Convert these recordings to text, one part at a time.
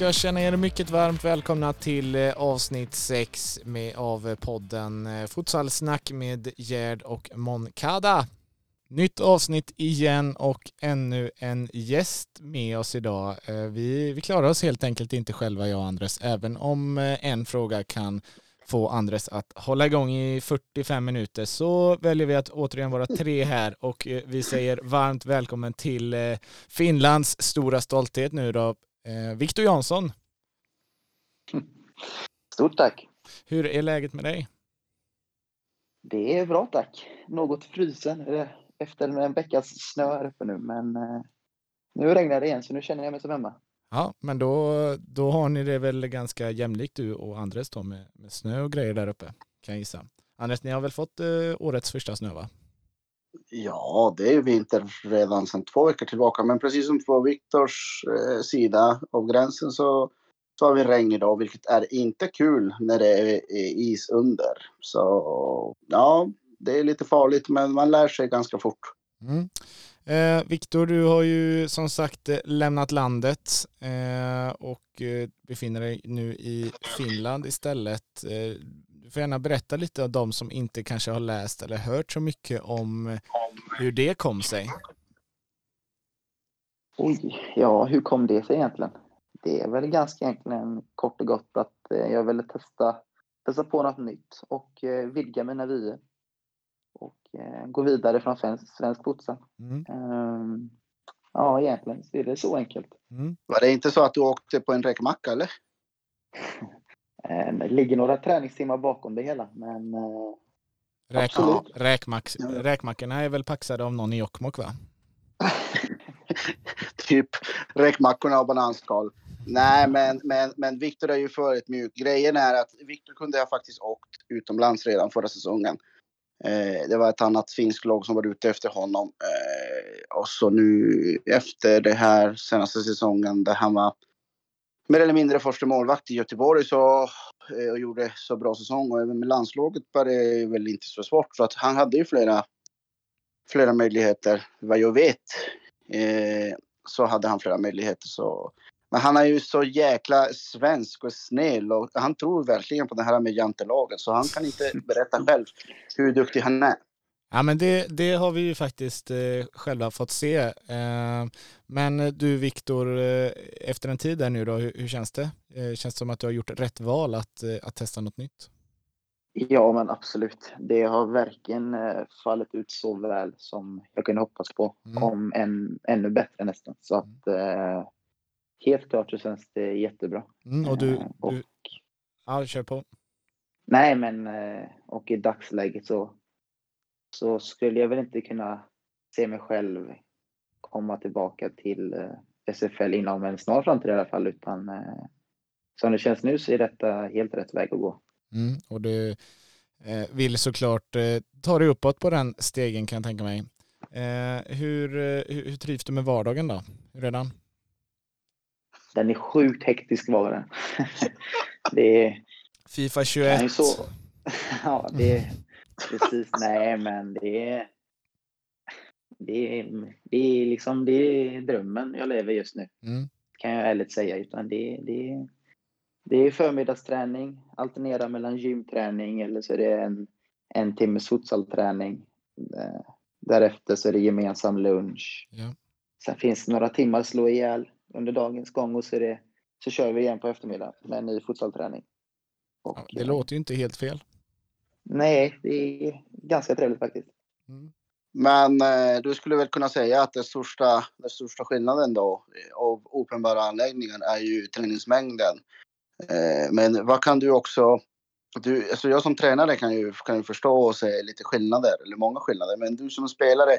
ska känna er mycket varmt välkomna till eh, avsnitt 6 med, av eh, podden eh, Futsalsnack med Gerd och Moncada. Nytt avsnitt igen och ännu en gäst med oss idag. Eh, vi, vi klarar oss helt enkelt inte själva, jag och Andres, även om en fråga kan få Andres att hålla igång i 45 minuter så väljer vi att återigen vara tre här och vi säger varmt välkommen till Finlands stora stolthet nu då, Viktor Jansson. Stort tack. Hur är läget med dig? Det är bra tack. Något frusen efter en veckas snö här uppe nu, men eh, nu regnar det igen så nu känner jag mig som hemma. Ja, men då, då har ni det väl ganska jämlikt du och Andres då med, med snö och grejer där uppe kan jag gissa. Andres, ni har väl fått eh, årets första snö va? Ja, det är vinter redan sedan två veckor tillbaka. Men precis som på Viktors eh, sida av gränsen så, så har vi regn idag, vilket är inte kul när det är is under. Så ja, det är lite farligt, men man lär sig ganska fort. Mm. Eh, Viktor, du har ju som sagt eh, lämnat landet eh, och eh, befinner dig nu i Finland istället. Eh, du får gärna berätta lite av de som inte kanske har läst eller hört så mycket om hur det kom sig. Oj, ja hur kom det sig egentligen? Det är väl ganska egentligen kort och gott att eh, jag ville testa, testa på något nytt och eh, vidga mina vyer. Och eh, gå vidare från svensk, svensk futsal. Mm. Um, ja, egentligen så är det så enkelt. Mm. Var det inte så att du åkte på en räkmacka eller? Eh, det ligger några träningstimmar bakom det hela, men eh, Räk, absolut. Räkmack, räkmackorna är väl paxade av någon i Jokkmokk va? typ räkmackorna och bananskal. Nej, men, men, men Viktor är ju för ett mjuk. Grejen är att Viktor kunde ha faktiskt åkt utomlands redan förra säsongen. Eh, det var ett annat finskt lag som var ute efter honom. Eh, och så nu efter det här senaste säsongen där han var mer eller mindre första målvakt i Göteborg så, eh, och gjorde så bra säsong. Och även med landslaget var det väl inte så svårt. Så att han hade ju flera, flera möjligheter. Vad jag vet eh, så hade han flera möjligheter. Så. Men han är ju så jäkla svensk och snäll och han tror verkligen på det här med jantelaget. Så han kan inte berätta själv hur duktig han är. Ja men det, det har vi ju faktiskt eh, själva fått se. Eh, men du Viktor, eh, efter en tid där nu då, hur, känns det? Känns det som att du har gjort rätt val att, att testa något nytt? Ja men absolut. Det har verkligen fallit ut så väl som jag kunde hoppas på. Mm. Om en, ännu bättre nästan. Så att eh, helt klart så känns det jättebra. Mm, och du, och, du... Ja, kör på. Nej men och i dagsläget så så skulle jag väl inte kunna se mig själv komma tillbaka till eh, SFL inom en snar framtid i alla fall. Utan eh, som det känns nu så är detta helt rätt väg att gå. Mm, och du eh, vill såklart ta dig uppåt på den stegen kan jag tänka mig. Hur, hur, trivs du med vardagen då? Den? Den är sjukt hektisk var den. det är, Fifa 21. Så, ja, det, Precis, nej men det är, det är, det är liksom det är drömmen jag lever just nu. Mm. Kan jag ärligt säga. Utan det, det, det är förmiddagsträning, alternera mellan gymträning eller så är det en, en timmes futsalträning. Eh, därefter så är det gemensam lunch. Ja. Sen finns det några timmar slå ihjäl under dagens gång och så, är det, så kör vi igen på eftermiddagen med en ny futsalträning. Och, ja, det låter ju inte helt fel. Nej, det är ganska trevligt faktiskt. Mm. Men eh, du skulle väl kunna säga att den största, den största skillnaden då av uppenbara anläggningar är ju träningsmängden. Eh, men vad kan du också... Du, alltså jag som tränare kan ju, kan ju förstå och se lite skillnader, eller många skillnader. Men du som spelare,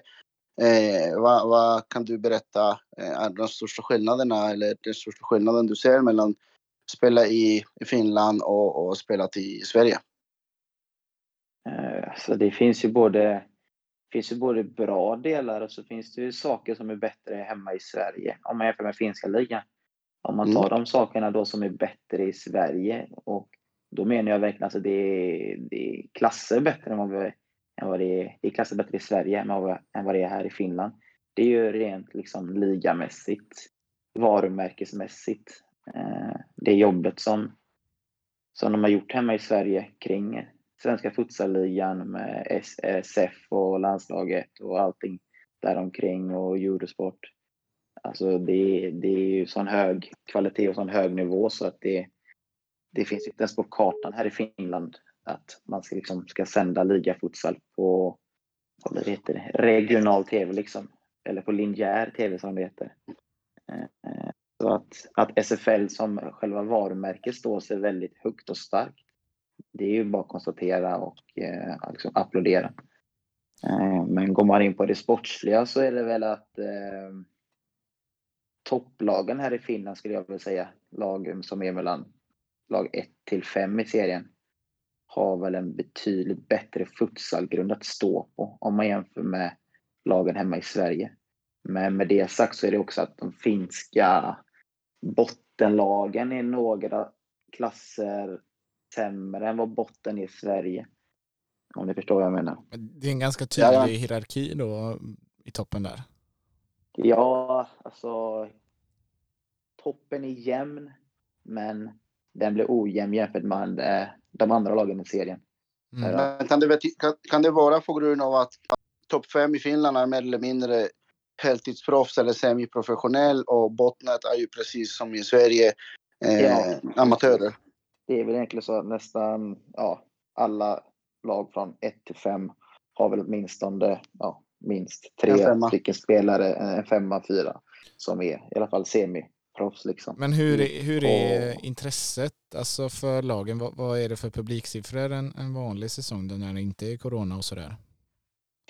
eh, vad, vad, kan du berätta eh, är de största skillnaderna eller den största skillnaden du ser mellan spela i, i Finland och, och spela i Sverige? Eh, så det finns ju både finns ju både bra delar och så finns det ju saker som är bättre hemma i Sverige om man jämför med finska ligan. Om man tar mm. de sakerna då som är bättre i Sverige och då menar jag verkligen att alltså det, är, det är klasser bättre än vad, vi, än vad det är. Det är klasser bättre i Sverige än vad, än vad det är här i Finland. Det är ju rent liksom ligamässigt, varumärkesmässigt eh, det jobbet som, som de har gjort hemma i Sverige kring svenska futsalligan med SF eh, och landslaget och allting däromkring och Eurosport. Alltså det, det är ju sån hög kvalitet och sån hög nivå så att det, det finns inte ens på kartan här i Finland att man ska, liksom, ska sända ligafutsal på vad det heter, regional tv liksom. Eller på linjär tv som det heter. Eh, eh, så att, att SFL som själva varumärket står sig väldigt högt och starkt. Det är ju bara att konstatera och eh, liksom applådera. Eh, men går man in på det sportsliga så är det väl att eh, topplagen här i Finland skulle jag vilja säga, lag som är mellan lag 1 till 5 i serien, har väl en betydligt bättre futsalgrund att stå på om man jämför med lagen hemma i Sverige. Men med det sagt så är det också att de finska bottenlagen är några klasser sämre än vad botten är i Sverige. Om ni förstår vad jag menar. Det är en ganska tydlig ja, ja. hierarki då i toppen där. Ja, alltså toppen är jämn, men den blir ojämn jämfört med eh, de andra lagen i serien. Mm. Men kan, det, kan, kan det vara på grund av att topp fem i Finland är mer eller mindre heltidsproffs eller semiprofessionell och bottnet är ju precis som i Sverige eh, ja. amatörer. Det är väl egentligen så att nästan ja, alla lag från 1 till 5 har väl åtminstone ja, minst tre stycken spelare, en femma, fyra, som är i alla fall semiproffs. Liksom. Men hur är, hur är och, intresset alltså för lagen? Vad, vad, är det för publiksiffror en, en vanlig säsong när det inte är corona och sådär?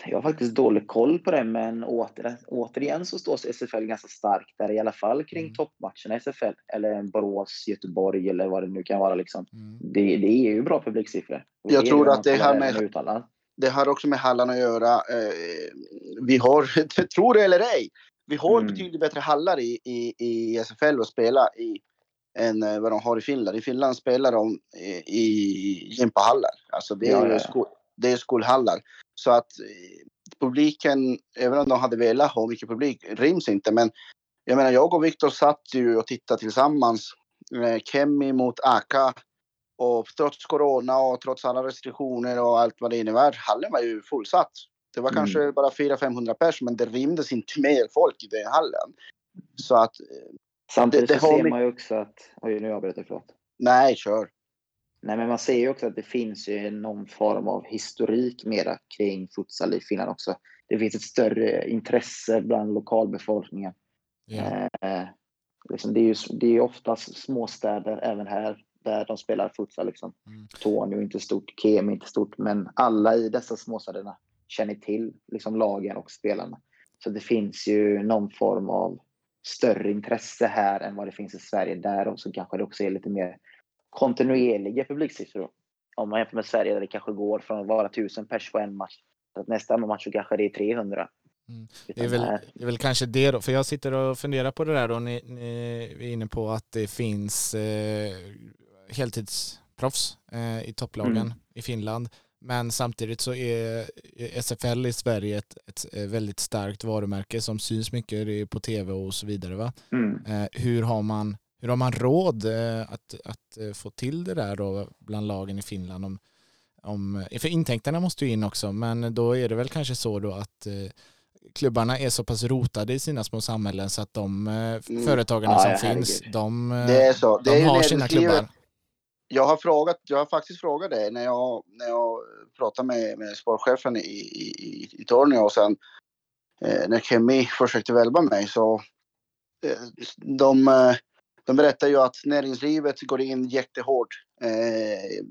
Jag har faktiskt dålig koll på det, men åter, återigen så står SFL ganska starkt där, i alla fall kring mm. toppmatcherna i SFL, eller Borås, Göteborg eller vad det nu kan vara. Liksom. Mm. Det, det är ju bra publiksiffror. Jag tror att det har, med, det har också med hallarna att göra. Eh, vi har, tror det eller ej, vi har mm. betydligt bättre hallar i, i, i SFL att spela i än eh, vad de har i Finland. I Finland spelar de i, i gympahallar. Alltså det är, ja, ja, ja. Det är skolhallar. Så att eh, publiken, även om de hade velat ha mycket publik, ryms inte. Men jag menar, jag och Viktor satt ju och tittade tillsammans. Kemi mot Aka. Och trots corona och trots alla restriktioner och allt vad det innebär, hallen var ju fullsatt. Det var mm. kanske bara 400-500 pers, men det rymdes inte mer folk i den hallen. Så att... Eh, Samtidigt det, det så ser man ju också att... Oj, nu avbröt jag, förlåt. Nej, kör. Nej, men man ser ju också att det finns ju någon form av historik mera kring futsal i Finland också. Det finns ett större intresse bland lokalbefolkningen. Yeah. Eh, liksom det, är ju, det är oftast småstäder även här där de spelar futsal. Liksom. Mm. Torneå är inte stort, Kem är inte stort, men alla i dessa småstäderna känner till liksom, lagen och spelarna. Så det finns ju någon form av större intresse här än vad det finns i Sverige. Där och så kanske det också är lite mer kontinuerliga publiksiffror. Om man jämför med Sverige där det kanske går från att vara 1000 pers på en match till att nästa match så kanske det är 300. Mm. Det, är väl, det är väl kanske det då, för jag sitter och funderar på det där då, ni, ni är inne på att det finns eh, heltidsproffs eh, i topplagen mm. i Finland. Men samtidigt så är SFL i Sverige ett, ett väldigt starkt varumärke som syns mycket på tv och så vidare. Va? Mm. Eh, hur har man hur har man råd eh, att, att eh, få till det där då bland lagen i Finland? Om, om, för intäkterna måste ju in också, men då är det väl kanske så då att eh, klubbarna är så pass rotade i sina små samhällen så att de mm. företagarna ja, som ja, finns, de, de har sina klubbar. Jag har, frågat, jag har faktiskt frågat det när jag, när jag pratade med, med sportchefen i, i, i Tornio och sen eh, när Kemi försökte välba mig så eh, de, de berättar ju att näringslivet går in jättehårt eh,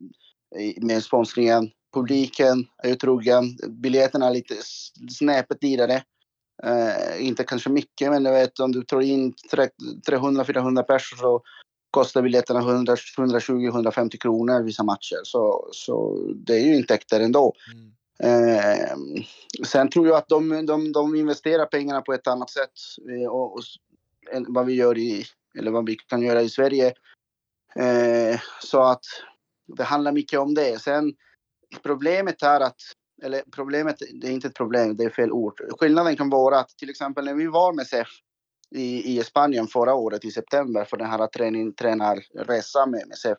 med sponsringen. Publiken är ju trogen. Biljetterna är lite snäppet dyrare. Eh, inte kanske mycket, men jag vet om du tar in 300-400 personer så kostar biljetterna 120-150 kronor vissa matcher. Så, så det är ju intäkter ändå. Mm. Eh, sen tror jag att de, de, de investerar pengarna på ett annat sätt eh, och, och, än vad vi gör i, eller vad vi kan göra i Sverige. Eh, så att det handlar mycket om det. Sen problemet är att, eller problemet, det är inte ett problem, det är fel ord. Skillnaden kan vara att till exempel när vi var med SEF i, i Spanien förra året i september för den här träning, tränarresan med, med SEF.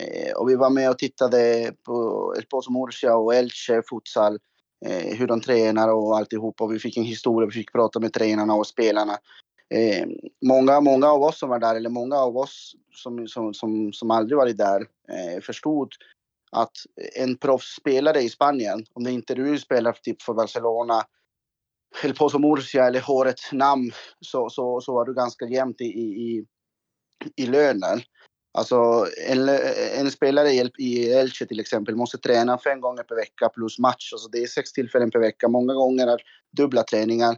Eh, och vi var med och tittade på Esposo Murcia och Elche futsal, eh, hur de tränar och alltihop. Och vi fick en historia, vi fick prata med tränarna och spelarna. Eh, många, många av oss som var där, eller många av oss som, som, som, som aldrig varit där, eh, förstod att en proffsspelare i Spanien, om det inte du spelar typ för Barcelona, El Pozo Murcia eller håret namn, så, så, så var du ganska jämnt i, i, i lönen. Alltså en, en spelare i Elche till exempel måste träna fem gånger per vecka plus match. Alltså det är sex tillfällen per vecka. Många gånger är dubbla träningar.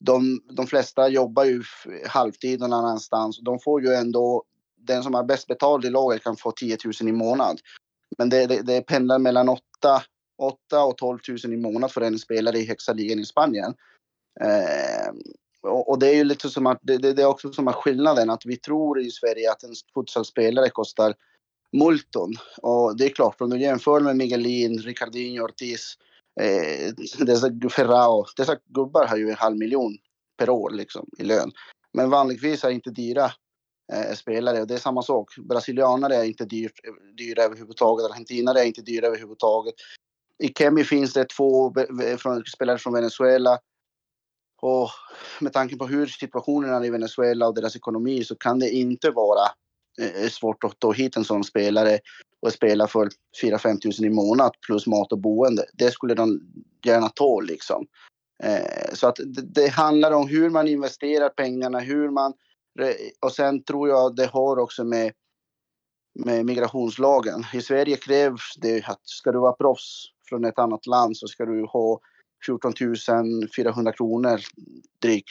De, de flesta jobbar ju halvtid någon annanstans. De får ju ändå, den som har bäst betald i laget kan få 10 000 i månad. Men det, det, det pendlar mellan 8, 8 och 12 000 i månad för en spelare i högsta ligan i Spanien. Eh, och, och, det är ju lite som att det, det, är också som att skillnaden att vi tror i Sverige att en futsalspelare kostar multon. Och det är klart, om du jämför med Miguelin, Ricardinho, Ortiz, eh, dessa Ferrao, dessa gubbar har ju en halv miljon per år liksom i lön. Men vanligtvis är inte dyra eh, spelare och det är samma sak. Brasilianare är inte dyrt, dyra överhuvudtaget, argentinare är inte dyra överhuvudtaget. I Kemi finns det två från, spelare från Venezuela och med tanke på hur situationen är i Venezuela och deras ekonomi så kan det inte vara eh, svårt att ta hit en sån spelare och spela för 4-5 tusen i månad plus mat och boende. Det skulle de gärna ta liksom. Eh, så att det, det, handlar om hur man investerar pengarna, hur man... Och sen tror jag det har också med, med migrationslagen. I Sverige krävs det att ska du vara proffs från ett annat land så ska du ha 14 400 kronor drygt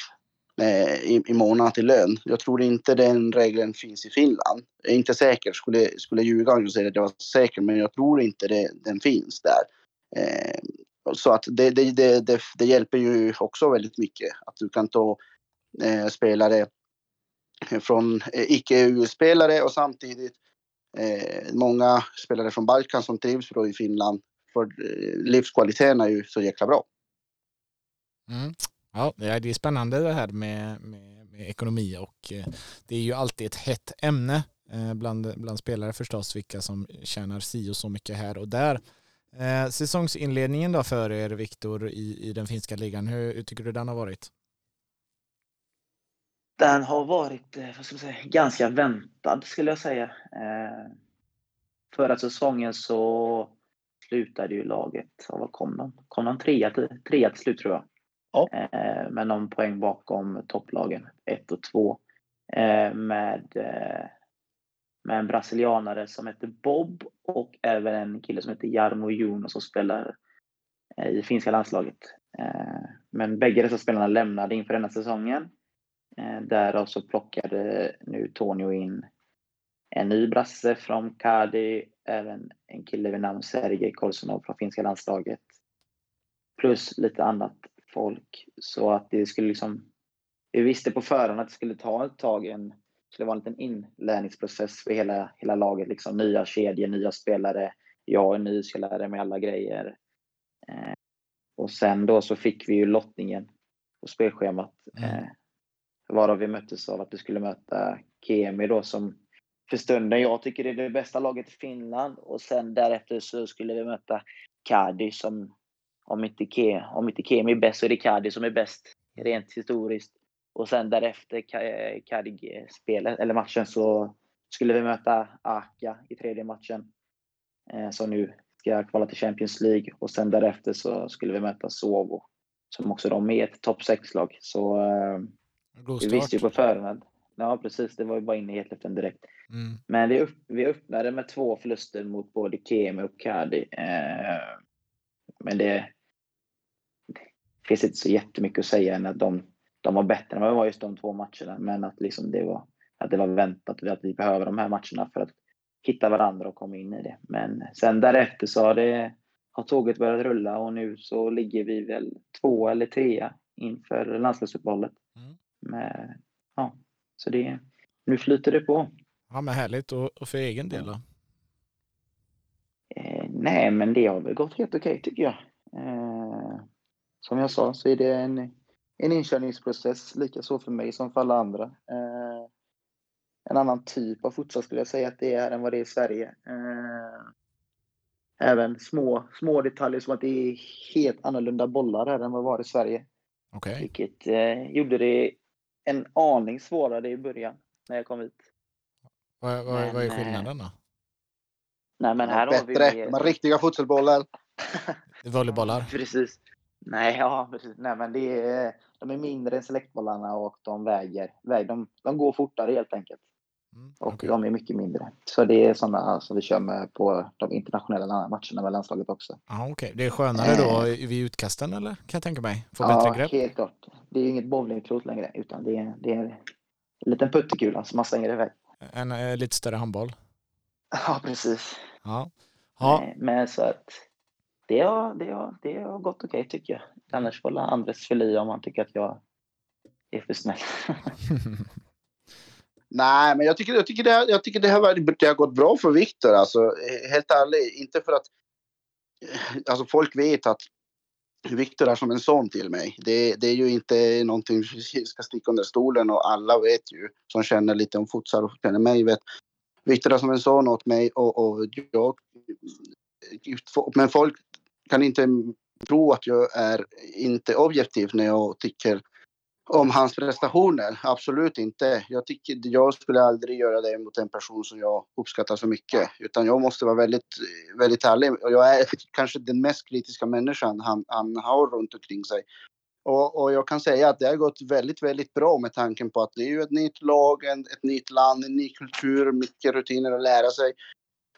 Eh, i, i månaden till lön. Jag tror inte den regeln finns i Finland. Jag är inte säker, skulle, skulle ljuga om jag säger att jag var säker, men jag tror inte det, den finns där. Eh, så att det, det, det, det, det hjälper ju också väldigt mycket att du kan ta eh, spelare från eh, icke-EU-spelare och samtidigt eh, många spelare från Balkan som trivs bra i Finland. För eh, livskvaliteten är ju så jäkla bra. Mm. Ja, det är spännande det här med, med, med, ekonomi och eh, det är ju alltid ett hett ämne eh, bland, bland spelare förstås, vilka som tjänar si och så mycket här och där. Eh, säsongsinledningen då för er, Viktor, i, i den finska ligan, hur, hur, tycker du den har varit? Den har varit eh, vad ska man säga, ganska väntad skulle jag säga. förra säsongen så slutade ju laget, vad kom de? Kom de trea till, trea till slut tror jag. Ja. Eh, med någon poäng bakom topplagen, 1 och 2. Eh, med, eh, med en brasilianare som heter Bob och även en kille som heter Jarmo Juno som spelar eh, i finska landslaget. Eh, men bägge dessa spelarna lämnade inför denna säsongen. Eh, därav så plockade nu Tonio in en ny brasse från Kadi, även en kille vid namn Sergej Kolsonov från finska landslaget. Plus lite annat folk. Så att det skulle liksom... Vi visste på förhand att det skulle ta ett tag, en, skulle vara en liten inlärningsprocess för hela, hela laget. Liksom, nya kedjor, nya spelare. Jag är ny, ska lära mig alla grejer. Eh, och sen då så fick vi ju lottningen på spelschemat. Mm. Eh, varav vi möttes av att vi skulle möta Kemi då som för stunden jag tycker det är det bästa laget i Finland. Och sen därefter så skulle vi möta Kadi som om inte, Ke, om inte Kemi är bäst så är det Kadi som är bäst rent historiskt. Och sen därefter Kadi-spelet, eller matchen, så skulle vi möta Aka i tredje matchen. Eh, som nu ska kvala till Champions League. Och sen därefter så skulle vi möta Sovo. Som också de är ett topp 6-lag. Så eh, vi visste ju på förhand. Ja, precis. Det var ju bara in i hetluften direkt. Mm. Men vi, upp, vi öppnade med två förluster mot både Kemi och Kadi. Eh, men det, finns inte så jättemycket att säga än att de, de var bättre än vad var just de två matcherna. Men att, liksom det, var, att det var väntat att vi behöver de här matcherna för att hitta varandra och komma in i det. Men sen därefter så har, det, har tåget börjat rulla och nu så ligger vi väl två eller trea inför landslagsuppehållet. Mm. ja, så det, nu flyter det på. Ja, men härligt. Och, och för egen del då? Eh, nej, men det har väl gått helt okej tycker jag. Eh, som jag sa så är det en en inkörningsprocess, lika så för mig som för alla andra. Eh, en annan typ av futsal skulle jag säga att det är än vad det är i Sverige. Eh, även små, små detaljer som att det är helt annorlunda bollar här än vad det var i Sverige. Okay. Vilket eh, gjorde det en aning svårare i början när jag kom hit. Vad, vad, men, vad är skillnaden då? Nej, men här ja, har vi mer... De riktiga futsalbollar. Volleybollar? Precis. Nej, ja. Nej, men det är, de är mindre än selektbollarna och de väger. väger de, de går fortare helt enkelt. Mm, och okay. de är mycket mindre. Så det är sådana som vi kör med på de internationella matcherna med landslaget också. Ja, Okej, okay. det är skönare då eh. vid utkasten eller? Kan jag tänka mig? Få ja, bättre grepp? helt klart. Det är inget bowlingklot längre utan det är, det är en liten puttekula som man slänger iväg. En, eh, lite större handboll? Ja, precis. Ja. ja. Men så att det har, det har, det har gått okej okay, tycker jag. Annars får Andres fylla i om han tycker att jag är för snäll. Nej, men jag tycker, jag tycker, det, här, jag tycker det, här, det har gått bra för Viktor. Alltså, helt ärligt, inte för att... Alltså, folk vet att Viktor är som en son till mig. Det, det är ju inte någonting vi ska sticka under stolen och alla vet ju, som känner lite om futsal och känner mig, vet. Viktor är som en son åt mig och, och jag... Men folk kan inte tro att jag är inte objektiv när jag tycker om hans prestationer. Absolut inte. Jag, tycker, jag skulle aldrig göra det mot en person som jag uppskattar så mycket. Utan jag måste vara väldigt, väldigt ärlig. Och jag är kanske den mest kritiska människan han, han har runt omkring sig. Och, och, jag kan säga att det har gått väldigt, väldigt bra med tanken på att det är ju ett nytt lag, en, ett nytt land, en ny kultur, mycket rutiner att lära sig.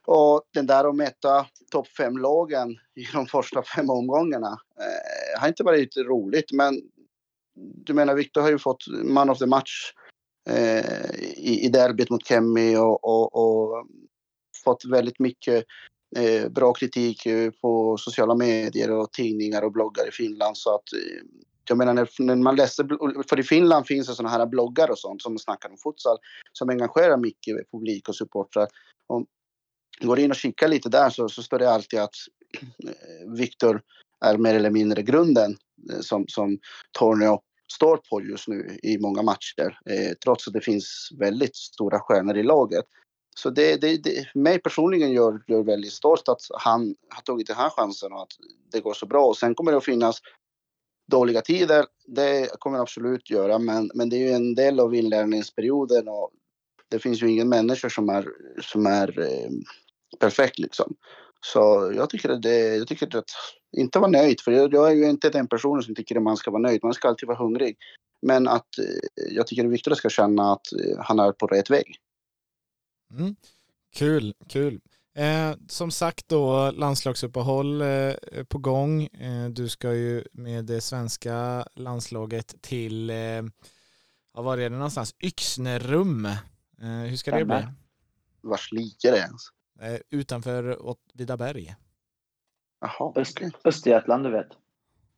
Och den där att mäta topp fem-lagen i de första fem omgångarna eh, har inte varit roligt. Men du menar, Viktor har ju fått man of the match eh, i, i derbyt mot Kemi och, och, och, fått väldigt mycket eh, bra kritik eh, på sociala medier och tidningar och bloggar i Finland. Så att eh, jag menar när, när, man läser, för i Finland finns det sådana här bloggar och sånt som snackar om futsal som engagerar mycket publik och supportrar. Och går in och kikar lite där så, så står det alltid att eh, Viktor är mer eller mindre grunden eh, som, som Tornio står på just nu i många matcher. Eh, trots att det finns väldigt stora stjärnor i laget. Så det, det, det mig personligen gör, gör väldigt stolt att han har tagit den här chansen och att det går så bra. Och sen kommer det att finnas dåliga tider. Det kommer det absolut göra, men, men det är ju en del av inlärningsperioden och det finns ju ingen människa som är, som är eh, perfekt liksom. Så jag tycker att det, jag tycker att inte vara nöjd, för jag, jag är ju inte den personen som tycker att man ska vara nöjd. Man ska alltid vara hungrig. Men att eh, jag tycker att Viktor ska känna att eh, han är på rätt väg. Mm. Kul, kul. Eh, som sagt då, landslagsuppehåll eh, på gång. Eh, du ska ju med det svenska landslaget till, eh, var är det någonstans? Yxnerum. Eh, hur ska det bli? Vars ligger det ens? Eh, utanför Åtvidaberg. Jaha. Öst, Östergötland, du vet.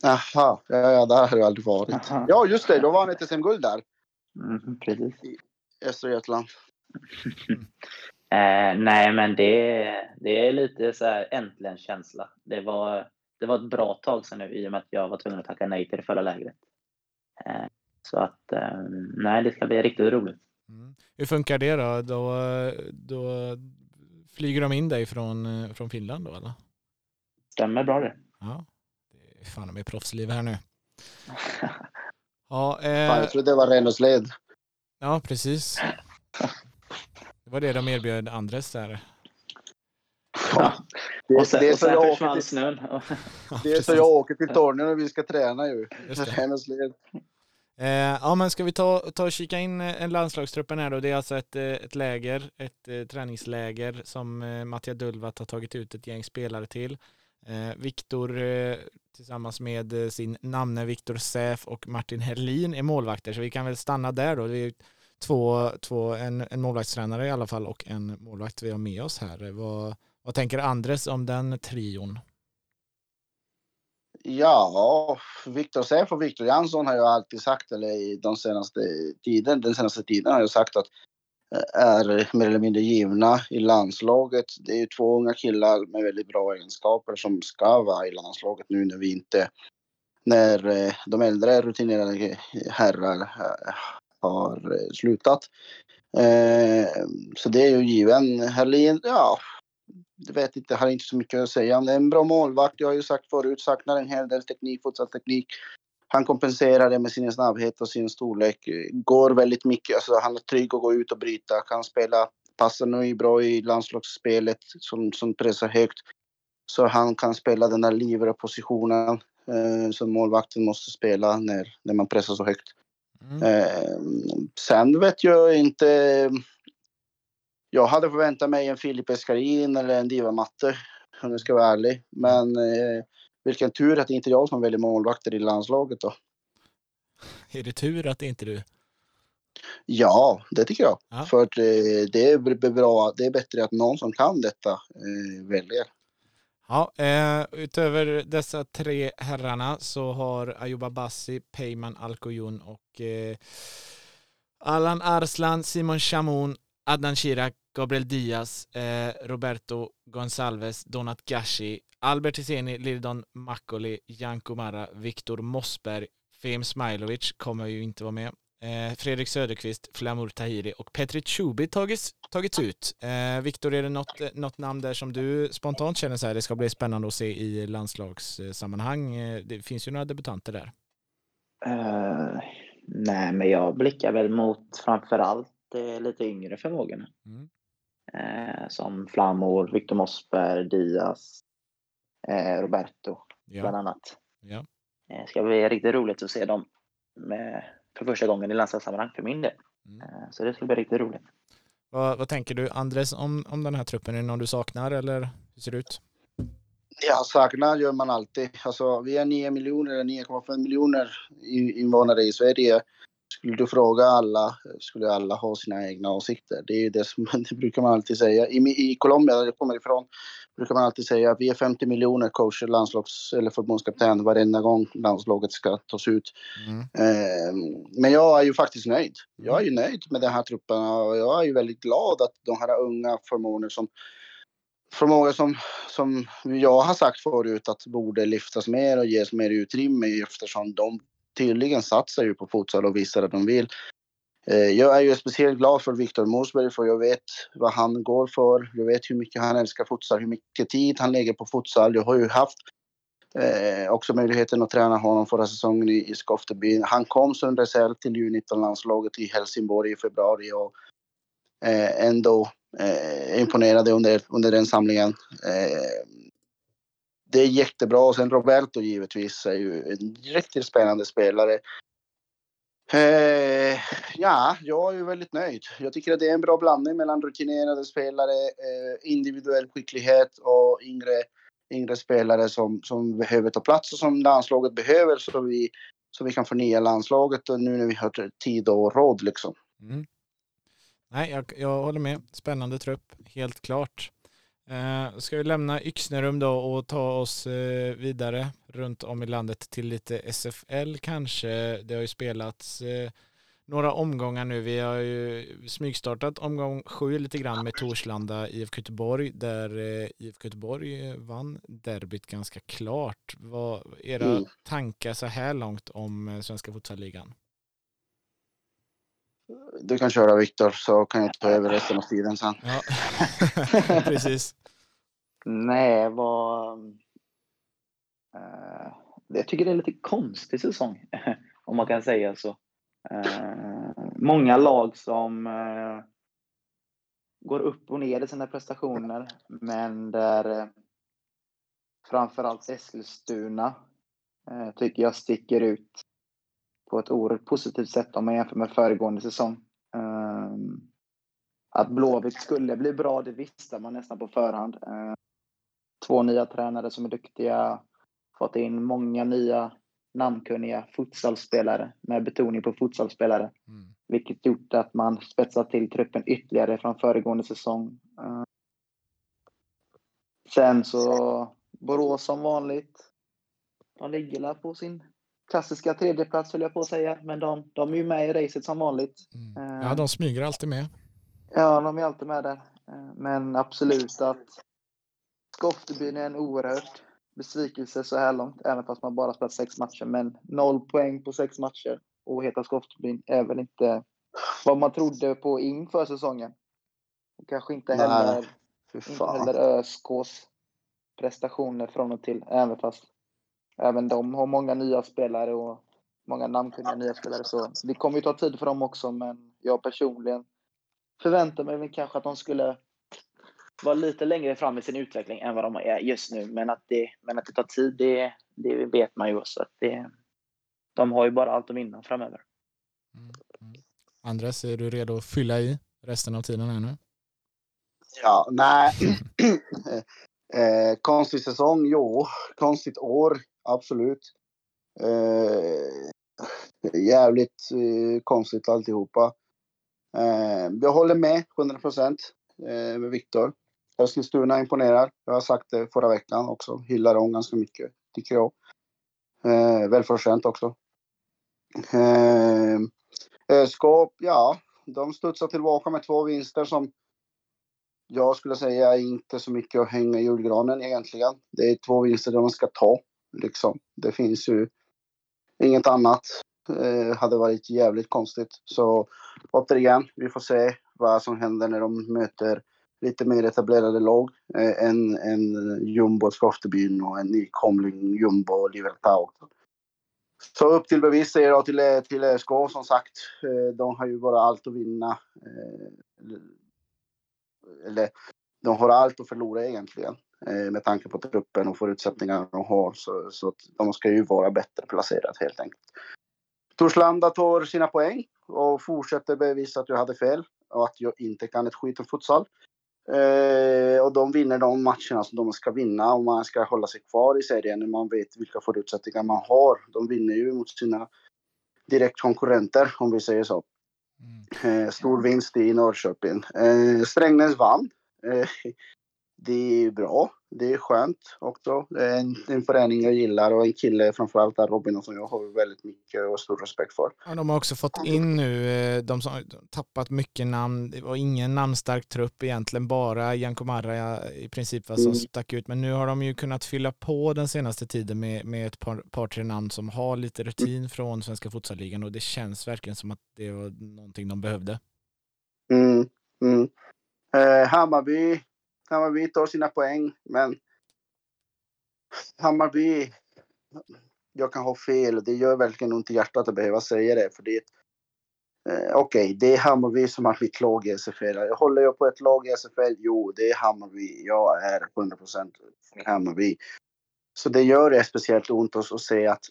Jaha, ja, ja, där har jag aldrig varit. Aha. Ja, just det, då var han ett SM-guld där. Mm, precis. I Östergötland. eh, nej, men det, det är lite så här äntligen-känsla. Det var, det var ett bra tag sedan nu i och med att jag var tvungen att tacka nej till det förra lägret. Eh, så att, eh, nej, det ska bli riktigt roligt. Mm. Hur funkar det då? Då, då Flyger de in dig från, från Finland då eller? Stämmer bra det. Ja, det är fan med proffsliv här nu. ja, eh... fan, jag trodde det var Renosled. Ja, precis. Det var det de erbjöd Andres där. Ja. Det, och sen, det är så jag åker till, snön. det är så jag åker till Tornio när vi ska träna ju. Renosled. Eh, Eh, ja men ska vi ta, ta och kika in en landslagstruppen här då. Det är alltså ett, eh, ett läger, ett träningsläger som Mattia Dulvat har tagit ut ett gäng spelare till. Eh, Viktor tillsammans med sin namne Viktor Säf och Martin Herlin är målvakter så vi kan väl stanna där då. Det är två, två, en, en målvaktstränare i alla fall och en målvakt vi har med oss här. Vad, vad tänker Andres om den trion? Ja, Viktor Säf och Viktor Jansson har jag alltid sagt, eller i de senaste tiden, den senaste tiden har jag sagt att eh, är mer eller mindre givna i landslaget. Det är ju två unga killar med väldigt bra egenskaper som ska vara i landslaget nu när vi inte när eh, de äldre rutinerade herrar eh, har slutat. Så det är ju given. Herlin, ja, jag vet inte, har inte så mycket att säga. Han är en bra målvakt, jag har ju sagt förut, saknar en hel del teknik, teknik. Han kompenserar det med sin snabbhet och sin storlek. Går väldigt mycket, alltså han är trygg att gå ut och bryta, kan spela, passar nu bra i landslagsspelet som, som pressar högt. Så han kan spela den där livre positionen eh, som målvakten måste spela när, när man pressar så högt. Mm. Eh, sen vet jag inte. Jag hade förväntat mig en Filip Escarin eller en Diva Matte om jag ska vara ärlig. Men eh, vilken tur att det inte är jag som väljer målvakter i landslaget då. Är det tur att det inte är du? Ja, det tycker jag. Ja. För eh, det, är bra, det är bättre att någon som kan detta eh, väljer. Ja, eh, utöver dessa tre herrarna så har Ayuba Bassi, Peyman Alkoyun och eh, Allan Arslan, Simon Chamoun, Adnan Shirak, Gabriel Diaz, eh, Roberto Gonsalves, Donat Gashi, Albert Hiseni, Lirdon Makoli, Jan Kumara, Viktor Mossberg, Fem Smailovic kommer ju inte vara med. Eh, Fredrik Söderqvist, Flamur Tahiri och Petri Chubi tagits, tagits ut. Eh, Viktor, är det något, eh, något namn där som du spontant känner så här, det ska bli spännande att se i landslagssammanhang? Eh, det finns ju några debutanter där. Uh, nej, men jag blickar väl mot framförallt uh, lite yngre förmågorna. Mm. Uh, som Flamor, Viktor Mossberg, Diaz, Roberto ja. bland annat. Ja. Det ska bli riktigt roligt att se dem med för första gången i landslagssammanhang för min del. Mm. Eh, så det ska bli riktigt roligt. Vad, vad, tänker du Andres om, om den här truppen? Är det någon du saknar eller hur ser det ut? Ja, saknar gör man alltid. Alltså, vi är 9 miljoner, 9,5 miljoner invånare i Sverige. Skulle du fråga alla, skulle alla ha sina egna åsikter. Det är det som det brukar man alltid säga. I, i Colombia, där jag kommer ifrån, brukar man alltid säga att vi är 50 miljoner coacher, landslags eller förbundskapten varenda gång landslaget ska tas ut. Mm. Eh, men jag är ju faktiskt nöjd. Jag är ju nöjd med den här truppen och jag är ju väldigt glad att de här unga förmågorna som förmågor som, som jag har sagt förut att borde lyftas mer och ges mer utrymme eftersom de tydligen satsar ju på futsal och visar att de vill. Eh, jag är ju speciellt glad för Viktor Mosberg för jag vet vad han går för. Jag vet hur mycket han älskar futsal, hur mycket tid han lägger på futsal. Jag har ju haft eh, också möjligheten att träna honom förra säsongen i, i Skofteby. Han kom som reserv till U19-landslaget i Helsingborg i februari och eh, ändå eh, imponerade under, under den samlingen. Eh, det är jättebra. Och sen Roberto givetvis är ju en riktigt spännande spelare. Eh, ja, jag är väldigt nöjd. Jag tycker att det är en bra blandning mellan rutinerade spelare, eh, individuell skicklighet och yngre, yngre spelare som, som behöver ta plats och som landslaget behöver så vi, så vi kan förnya landslaget och nu när vi har tid och råd liksom. Mm. Nej, jag, jag håller med. Spännande trupp, helt klart. Eh, ska vi lämna Yxnerum då och ta oss eh, vidare runt om i landet till lite SFL kanske. Det har ju spelats eh, några omgångar nu. Vi har ju smygstartat omgång sju lite grann med Torslanda IFK Göteborg där eh, IFK Göteborg vann derbyt ganska klart. Vad era mm. tankar så här långt om eh, Svenska Futsalligan? Du kan köra Viktor så kan jag ta över resten av tiden sen. Ja, precis. Nej, vad... Uh, jag tycker det är lite konstig säsong, om man kan säga så. Uh, många lag som uh, går upp och ner i sina prestationer, men där framförallt Eskilstuna tycker jag sticker ut på ett oerhört positivt sätt om man jämför med föregående säsong. Um, att Blåvitt skulle bli bra, det visste man nästan på förhand. Uh, två nya tränare som är duktiga, fått in många nya namnkunniga futsalspelare med betoning på futsalspelare. Mm. Vilket gjort att man spetsat till truppen ytterligare från föregående säsong. Uh, sen så Borås som vanligt. De ligger på sin klassiska tredjeplats höll jag på att säga, men de, de är ju med i racet som vanligt. Mm. Ja, de smyger alltid med. Ja, de är alltid med där. Eh, men absolut att Skoftebyn är en oerhört besvikelse så här långt, även fast man bara spelat sex matcher. Men noll poäng på sex matcher och Heta Skoftebyn är väl inte vad man trodde på inför säsongen. kanske inte heller, inte heller ÖSKs prestationer från och till, även fast även de har många nya spelare och många namnkunniga nya spelare. Så det kommer ju ta tid för dem också, men jag personligen förväntar mig kanske att de skulle vara lite längre fram i sin utveckling än vad de är just nu. Men att det, men att det tar tid, det, det vet man ju också. Att det, de har ju bara allt att vinna framöver. Mm. Mm. Andres, är du redo att fylla i resten av tiden här nu? Ja, nej. eh, konstig säsong, jo. Konstigt år, absolut. Eh, jävligt eh, konstigt alltihopa. Eh, jag håller med 100 procent eh, med Viktor. Eskilstuna imponerar. Jag har sagt det förra veckan också. Hyllar dem ganska mycket, tycker jag. Eh, välförtjänt också. Eh, Skåp, ja, de studsar tillbaka med två vinster som jag skulle säga inte så mycket att hänga i julgranen egentligen. Det är två vinster de ska ta. Liksom. Det finns ju inget annat. Eh, hade varit jävligt konstigt. Så återigen, vi får se vad som händer när de möter lite mer etablerade lag eh, en, en Jumbo Skoftebyn och en nykomling Jumbo Libertad Så upp till bevis säger jag till, eh, till SK som sagt. Eh, de har ju bara allt att vinna. Eh, eller de har allt att förlora egentligen med tanke på truppen och förutsättningarna de har. Så, så de ska ju vara bättre placerade helt enkelt. Torslanda tar sina poäng och fortsätter bevisa att jag hade fel och att jag inte kan ett skit om futsal. Eh, och de vinner de matcherna som de ska vinna om man ska hålla sig kvar i serien när man vet vilka förutsättningar man har. De vinner ju mot sina direktkonkurrenter om vi säger så. Mm. Eh, stor vinst i Norrköping. Eh, Strängnäs vann. Eh, det är bra. Det är skönt också. Det är en, en förening jag gillar och en kille framförallt där Robin som jag har väldigt mycket och stor respekt för. Ja, de har också fått in nu, eh, de som tappat mycket namn, det var ingen namnstark trupp egentligen, bara Janko Marra i princip var som mm. stack ut. Men nu har de ju kunnat fylla på den senaste tiden med, med ett par, par tre namn som har lite rutin från Svenska Futsalligan och det känns verkligen som att det var någonting de behövde. Mm, mm. Eh, Hammarby Hammarby tar sina poäng, men Hammarby, jag kan ha fel. Det gör verkligen ont i hjärtat att behöva säga det. För det eh, Okej, okay, det är Hammarby som har mitt lag i SFL. Jag håller jag på ett lag i SFL? Jo, det är Hammarby. Jag är 100 procent Hammarby. Så det gör det speciellt ont att se att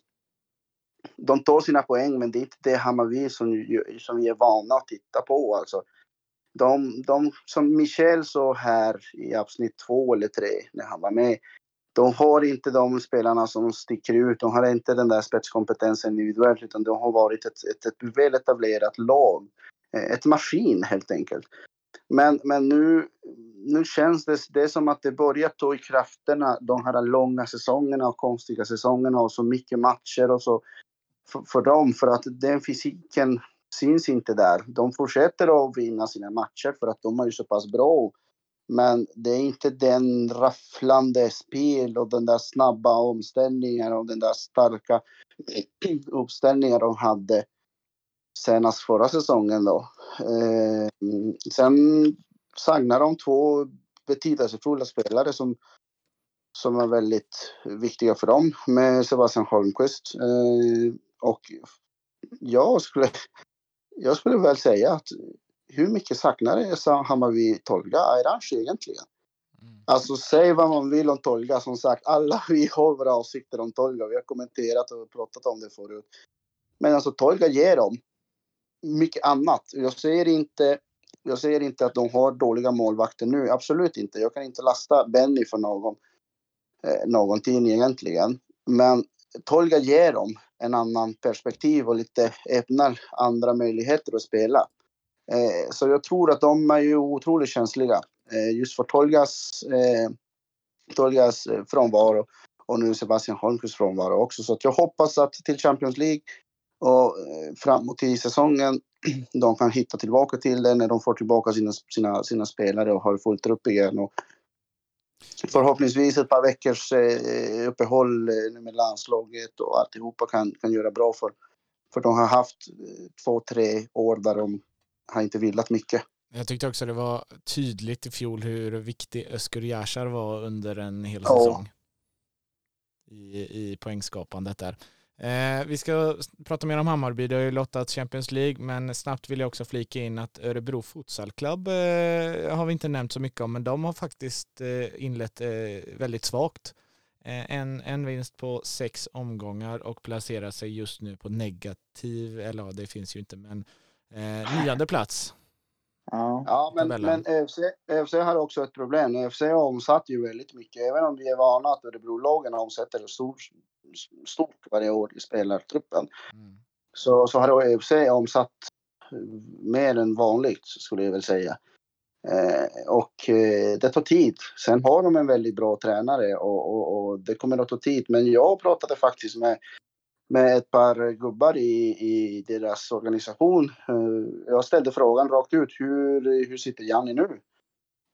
de tar sina poäng, men det är inte det Hammarby som, som vi är vana att titta på. Alltså, de, de som Michel sa här i avsnitt två eller tre när han var med. De har inte de spelarna som sticker ut. De har inte den där spetskompetensen individuellt utan de har varit ett, ett, ett väl etablerat lag. Eh, ett maskin helt enkelt. Men, men nu, nu känns det, det som att det börjar ta i krafterna de här långa säsongerna och konstiga säsongerna och så mycket matcher och så för, för dem. För att den fysiken syns inte där. De fortsätter att vinna sina matcher för att de är ju så pass bra. Men det är inte den rafflande spel och den där snabba omställningen och den där starka uppställningen de hade senast förra säsongen då. Eh, sen sagnar de två betydelsefulla spelare som, som är väldigt viktiga för dem med Sebastian Holmqvist. Eh, och jag skulle jag skulle väl säga att hur mycket saknar Hammarby Tolga Ayranshi egentligen? Mm. Alltså säg vad man vill om Tolga. Som sagt, alla vi har våra åsikter om Tolga. Vi har kommenterat och pratat om det förut. Men alltså Tolga ger dem mycket annat. Jag säger inte, jag säger inte att de har dåliga målvakter nu. Absolut inte. Jag kan inte lasta Benny för någon, eh, någonting egentligen. Men Tolga ger dem en annan perspektiv och lite öppnar andra möjligheter att spela. Eh, så jag tror att de är ju otroligt känsliga eh, just för Tolgas, eh, Tolgas eh, frånvaro och nu Sebastian Holmqvists frånvaro också. Så jag hoppas att till Champions League och eh, framåt i säsongen de kan hitta tillbaka till det när de får tillbaka sina, sina, sina spelare och har fullt upp igen och förhoppningsvis ett par veckors eh, uppehåll eh, med landslaget och alltihopa kan, kan göra bra för, för de har haft två, tre år där de har inte vilat mycket. Jag tyckte också det var tydligt i fjol hur viktig Özgur Yashar var under en hel säsong. Ja. I, I poängskapandet där. Eh, vi ska prata mer om Hammarby, det har ju lottat Champions League, men snabbt vill jag också flika in att Örebro Futsal Club eh, har vi inte nämnt så mycket om, men de har faktiskt eh, inlett eh, väldigt svagt. Eh, en, en vinst på sex omgångar och placerar sig just nu på negativ, eller ja, det finns ju inte, men eh, nionde plats. Ja, ja men, men ÖFC, ÖFC har också ett problem. ÖFC omsatte ju väldigt mycket, även om vi är vana att Örebro-lagen omsätter stort, stort varje år i spelartruppen. Mm. Så, så har ÖFC omsatt mer än vanligt skulle jag väl säga. Eh, och eh, det tar tid. Sen har de en väldigt bra tränare och, och, och, det kommer att ta tid. Men jag pratade faktiskt med, med ett par gubbar i, i deras organisation. Eh, jag ställde frågan rakt ut. Hur, hur sitter Janni nu?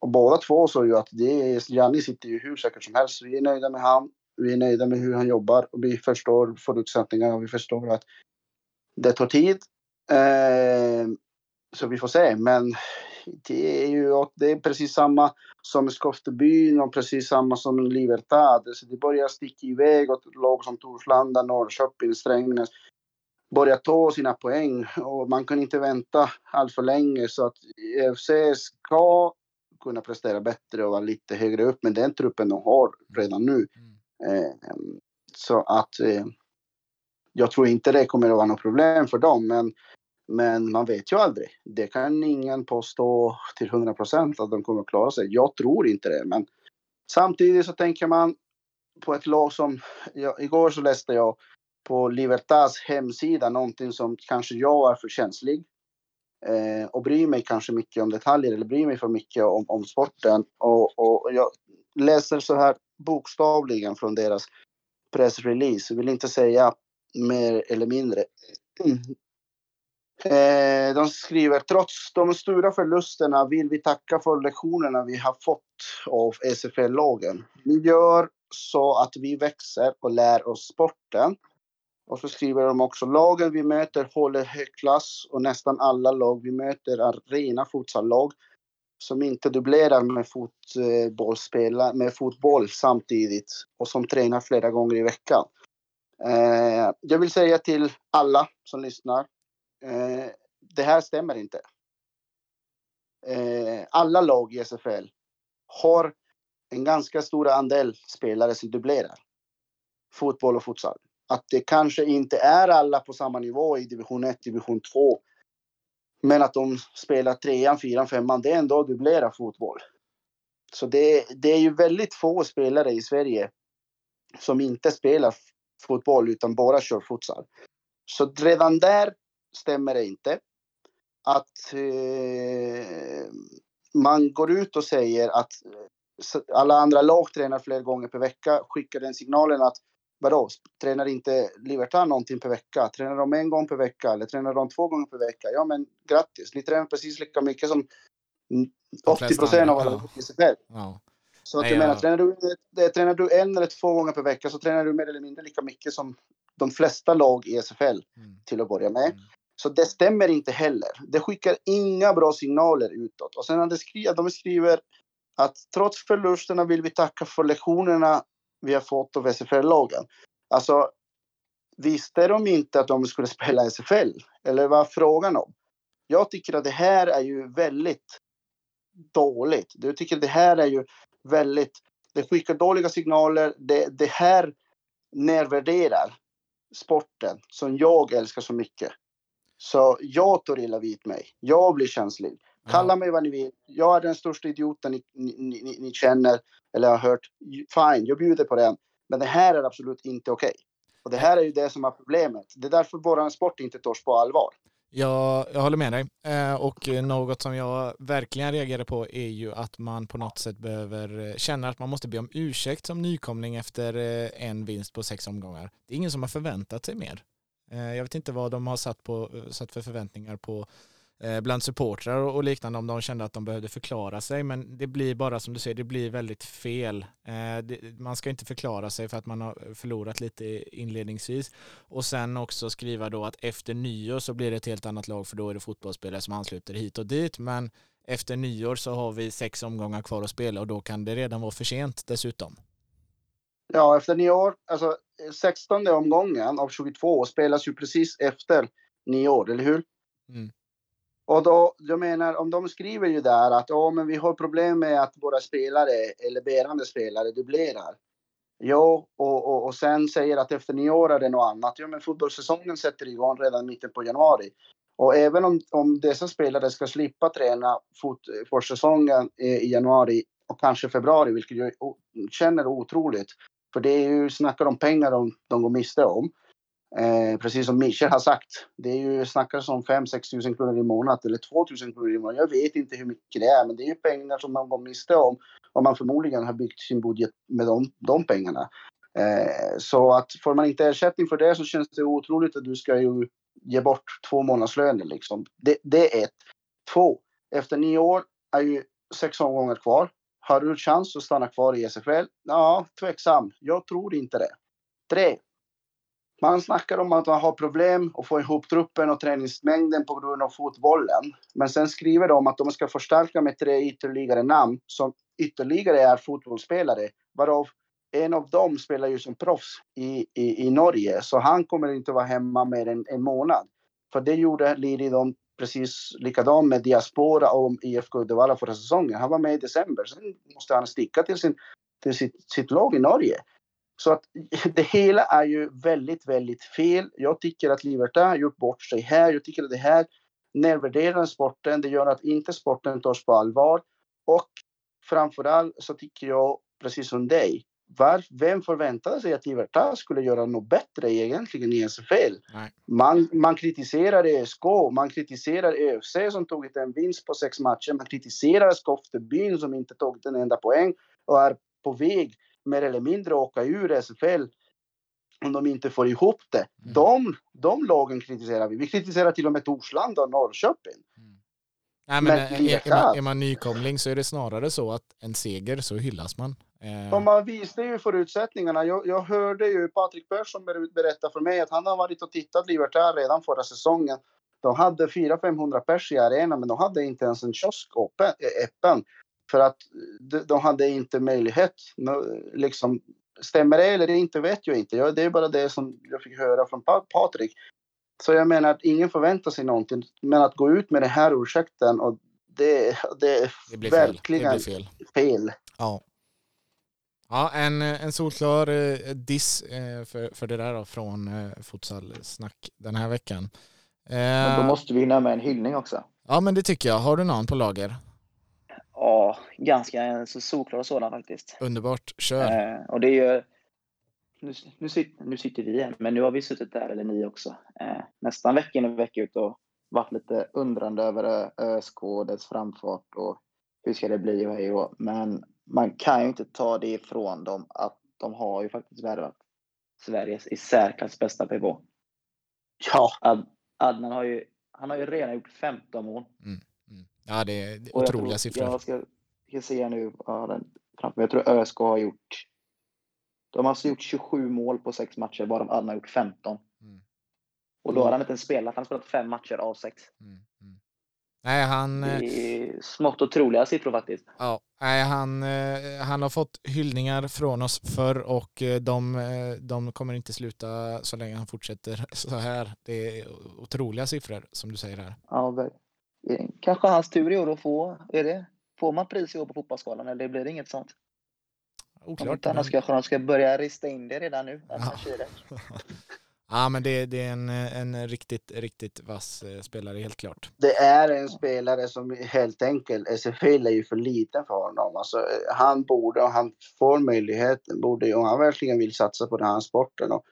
Och båda två sa ju att det Janni sitter ju hur säkert som helst. Vi är nöjda med han. Vi är nöjda med hur han jobbar och vi förstår förutsättningarna och vi förstår att det tar tid. Eh, så vi får se. Men det är ju det är precis samma som Skoftebyn och precis samma som Libertad. Så det börjar sticka iväg åt lag som Torslanda, Norrköping, Strängnäs. Börjar ta sina poäng och man kan inte vänta allt för länge så att EFC ska kunna prestera bättre och vara lite högre upp med den truppen de har redan nu. Mm. Eh, så att eh, jag tror inte det kommer att vara något problem för dem. Men, men man vet ju aldrig. Det kan ingen påstå till 100 procent att de kommer att klara sig. Jag tror inte det. Men samtidigt så tänker man på ett lag som... Jag, igår så läste jag på Libertas hemsida någonting som kanske jag är för känslig. Eh, och bryr mig kanske mycket om detaljer eller bryr mig för mycket om, om sporten. Och, och jag läser så här bokstavligen från deras pressrelease. Jag vill inte säga mer eller mindre. Eh, de skriver trots de stora förlusterna vill vi tacka för lektionerna vi har fått av SFL-lagen. Vi gör så att vi växer och lär oss sporten. Och så skriver de också lagen vi möter håller hög klass och nästan alla lag vi möter är rena futsallag som inte dubblerar med, fotbollsspela, med fotboll samtidigt och som tränar flera gånger i veckan. Eh, jag vill säga till alla som lyssnar, eh, det här stämmer inte. Eh, alla lag i SFL har en ganska stor andel spelare som dubblerar fotboll och futsal. Att det kanske inte är alla på samma nivå i division 1, division 2 men att de spelar trean, fyran, femman, det är ändå dubblera fotboll. Så det, det är ju väldigt få spelare i Sverige som inte spelar fotboll utan bara kör futsal. Så redan där stämmer det inte. Att eh, man går ut och säger att alla andra lag tränar flera gånger per vecka, skickar den signalen att vadå, tränar inte Libertad någonting per vecka? Tränar de en gång per vecka eller tränar de två gånger per vecka? Ja, men grattis, ni tränar precis lika mycket som 80 procent av alla SFL. Ja. Så att Nej, jag menar, tränar du, tränar du en eller två gånger per vecka så tränar du mer eller mindre lika mycket som de flesta lag i SFL mm. till att börja med. Mm. Så det stämmer inte heller. Det skickar inga bra signaler utåt. Och sen de skriver, de skriver att trots förlusterna vill vi tacka för lektionerna vi har fått av SFL-lagen. Alltså, visste de inte att de skulle spela SFL? Eller vad frågan om? Jag tycker att det här är ju väldigt dåligt. Jag tycker att det här är ju väldigt... Det skickar dåliga signaler. Det, det här nedvärderar sporten som jag älskar så mycket. Så jag tar illa vid mig. Jag blir känslig. Kalla mig vad ni vill. Jag är den största idioten ni, ni, ni, ni känner eller har hört. Fine, jag bjuder på den. Men det här är absolut inte okej. Okay. Och det här är ju det som är problemet. Det är därför vår sport inte tas på allvar. Ja, jag håller med dig. Eh, och något som jag verkligen reagerar på är ju att man på något sätt behöver känna att man måste be om ursäkt som nykomling efter eh, en vinst på sex omgångar. Det är ingen som har förväntat sig mer. Eh, jag vet inte vad de har satt, på, eh, satt för förväntningar på eh, bland supportrar och liknande om de kände att de behövde förklara sig. Men det blir bara som du säger, det blir väldigt fel. Man ska inte förklara sig för att man har förlorat lite inledningsvis. Och sen också skriva då att efter nyår så blir det ett helt annat lag för då är det fotbollsspelare som ansluter hit och dit. Men efter nyår så har vi sex omgångar kvar att spela och då kan det redan vara för sent dessutom. Ja, efter nyår, alltså 16 omgången av 22 spelas ju precis efter nyår, eller hur? Mm. Och då, jag menar, om de skriver ju där att ja, men vi har problem med att våra spelare eller bärande spelare dubblerar. Ja, och, och, och sen säger att efter nyår är det något annat. Ja, men fotbollssäsongen sätter igång redan mitten på januari. Och även om, om dessa spelare ska slippa träna fotbollssäsongen i januari och kanske februari, vilket jag känner otroligt, för det är ju, snackar om pengar de, de går miste om. Eh, precis som Michel har sagt, det är ju snackas om 5-6 tusen kronor i månaden eller 2 tusen kronor i månaden. Jag vet inte hur mycket det är, men det är ju pengar som man går miste om och man förmodligen har byggt sin budget med de, de pengarna. Eh, så att får man inte ersättning för det så känns det otroligt att du ska ju ge bort två månadslöner liksom. Det, det är ett. Två, efter nio år är ju sex omgångar kvar. Har du chans att stanna kvar i SFL? Ja, tveksam. Jag tror inte det. Tre. Man snackar om att man har problem att få ihop truppen och träningsmängden på grund av fotbollen. Men sen skriver de att de ska förstärka med tre ytterligare namn som ytterligare är fotbollsspelare. Varav en av dem spelar ju som proffs i, i, i Norge, så han kommer inte vara hemma mer än en månad. För det gjorde Liri de precis likadant med Diaspora och IFK Uddevalla förra säsongen. Han var med i december, sen måste han sticka till, sin, till sitt, sitt lag i Norge. Så att det hela är ju väldigt, väldigt fel. Jag tycker att Liberta har gjort bort sig här. Jag tycker att det här nedvärderar sporten. Det gör att inte sporten tas på allvar. Och framförallt så tycker jag, precis som dig, var, vem förväntade sig att Libertad skulle göra något bättre egentligen i SFL? Man, man kritiserar ÖSK, man kritiserar ÖFC som tagit en vinst på sex matcher, man kritiserar Skoftebyn som inte tagit en enda poäng och är på väg mer eller mindre att åka ur SFL om de inte får ihop det. Mm. De, de lagen kritiserar vi. Vi kritiserar till och med Torslanda och Norrköping. Mm. Nej, men, men är, är, man, är man nykomling så är det snarare så att en seger så hyllas man. Eh. Man visste ju förutsättningarna. Jag, jag hörde ju Patrik Persson berätta för mig att han har varit och tittat Libertad redan förra säsongen. De hade 400-500 pers i arenan, men de hade inte ens en kiosk öppen. öppen för att de, de hade inte möjlighet. Liksom, stämmer det eller inte vet jag inte. det är bara det som jag fick höra från Patrik. Så jag menar att ingen förväntar sig någonting. Men att gå ut med den här ursäkten och det, det det blir verkligen fel. fel. Ja. Ja, en, en solklar eh, diss eh, för, för det där då, från eh, Futsal-snack den här veckan. Men då måste vi hinna med en hyllning också. Ja, men det tycker jag. Har du någon på lager? Ja, ganska så solklar sådan faktiskt. Underbart, kör. Eh, och det är ju, nu, nu, sitter, nu sitter vi här, men nu har vi suttit där, eller ni också, eh, nästan vecka in och vecka ut och varit lite undrande över ÖSK och dess framfart och hur ska det bli och hej och Men man kan ju inte ta det ifrån dem att de har ju faktiskt värvat Sveriges i särklass bästa pivot. Ja. Ad, Adnan har ju, han har ju redan gjort 15 mål. Mm. Mm. Ja, det är, det är otroliga tror, siffror. Jag ska, ska se nu, ja, den, jag tror ÖSK har gjort de har alltså gjort 27 mål på sex matcher, varav Adnan har gjort 15. Mm. Och då har han inte ens spelat, han har spelat fem matcher av sex. Mm. Nej, han... Det är smått otroliga siffror faktiskt. Ja, nej, han, eh, han har fått hyllningar från oss förr och eh, de, eh, de kommer inte sluta så länge han fortsätter så här. Det är otroliga siffror som du säger här. Ja, kanske hans tur i år att få, är det? Får man pris i år på Fotbollsskalan eller blir det inget sånt? Oklart. Annars men... kanske de ska börja rista in det redan nu. Ja. Ja, men det, det är en, en riktigt, riktigt vass eh, spelare, helt klart. Det är en spelare som helt enkelt, SFL är ju för liten för honom. Alltså, han borde, och han får möjligheten, borde, om han verkligen vill satsa på den här sporten och,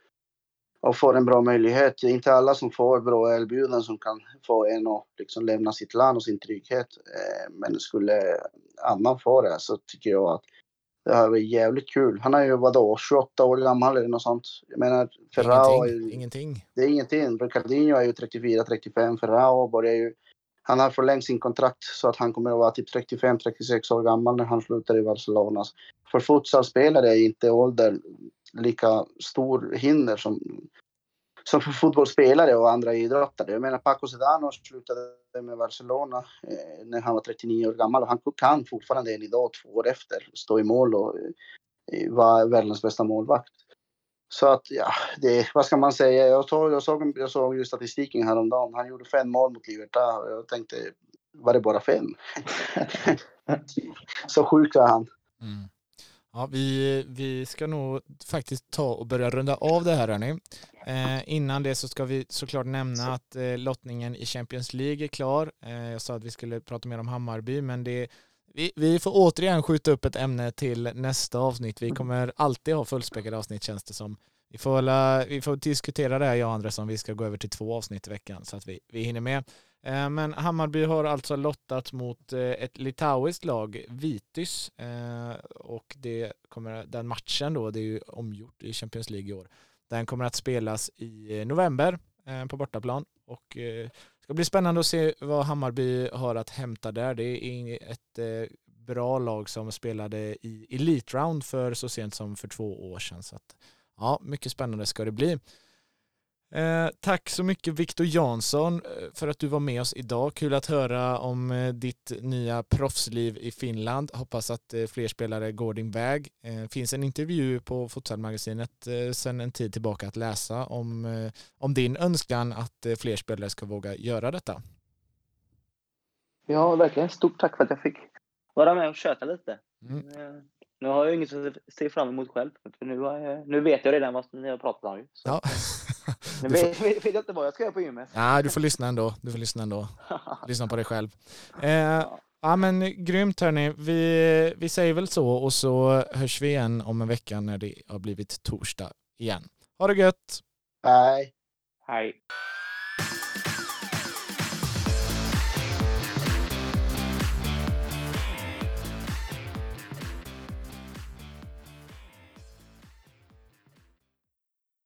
och får en bra möjlighet. Det är inte alla som får bra erbjudanden som kan få en att liksom lämna sitt land och sin trygghet. Eh, men skulle annan få det så tycker jag att det här var jävligt kul. Han är ju vadå, 28 år gammal eller något sånt. Jag menar, Ferrao ingenting, är. Ingenting. Det är ingenting. Ricardinho är ju 34-35. Ferrao börjar ju... han har förlängt sin kontrakt så att han kommer att vara typ 35-36 år gammal när han slutar i Barcelona. För futsalspelare är inte ålder lika stor hinder som, som för fotbollsspelare och andra idrottare. Jag menar Paco Sedano slutade med Barcelona eh, när han var 39 år gammal och han kan fortfarande än idag, två år efter, stå i mål och eh, vara världens bästa målvakt. Så att ja, det, vad ska man säga? Jag såg, jag såg, jag såg ju statistiken häromdagen. Han gjorde fem mål mot Libertad och jag tänkte, var det bara fem? så sjuk är han. Mm. Ja, vi, vi ska nog faktiskt ta och börja runda av det här hörni. Eh, innan det så ska vi såklart nämna att eh, lottningen i Champions League är klar. Eh, jag sa att vi skulle prata mer om Hammarby, men det, vi, vi får återigen skjuta upp ett ämne till nästa avsnitt. Vi kommer alltid ha fullspäckade avsnitt känns det som. Vi får, hålla, vi får diskutera det här jag och Andres om vi ska gå över till två avsnitt i veckan så att vi, vi hinner med. Eh, men Hammarby har alltså lottat mot eh, ett litauiskt lag, Vitys, eh, och det kommer, den matchen då, det är ju omgjort i Champions League i år. Den kommer att spelas i eh, november eh, på bortaplan och eh, det ska bli spännande att se vad Hammarby har att hämta där. Det är ett bra lag som spelade i Elite Round för så sent som för två år sedan. Så att, ja, mycket spännande ska det bli. Eh, tack så mycket Viktor Jansson eh, för att du var med oss idag. Kul att höra om eh, ditt nya proffsliv i Finland. Hoppas att eh, fler spelare går din väg. Eh, finns en intervju på Futsalmagasinet eh, sedan en tid tillbaka att läsa om, om din önskan att fler spelare ska våga göra detta. Ja, verkligen. Stort tack för att jag fick vara med och köta lite. Mm. Nu har jag inget att se fram emot själv. För nu, nu vet jag redan vad ni har pratat om. Så. Ja. Nu vet, vet, vet jag inte vad jag ska göra på gymmet. Ja, du får lyssna ändå. Du får lyssna ändå. lyssna på dig själv. Eh, ja. men grymt hörni. Vi, vi säger väl så och så hörs vi igen om en vecka när det har blivit torsdag igen. Ha det gött! Hej! Hej!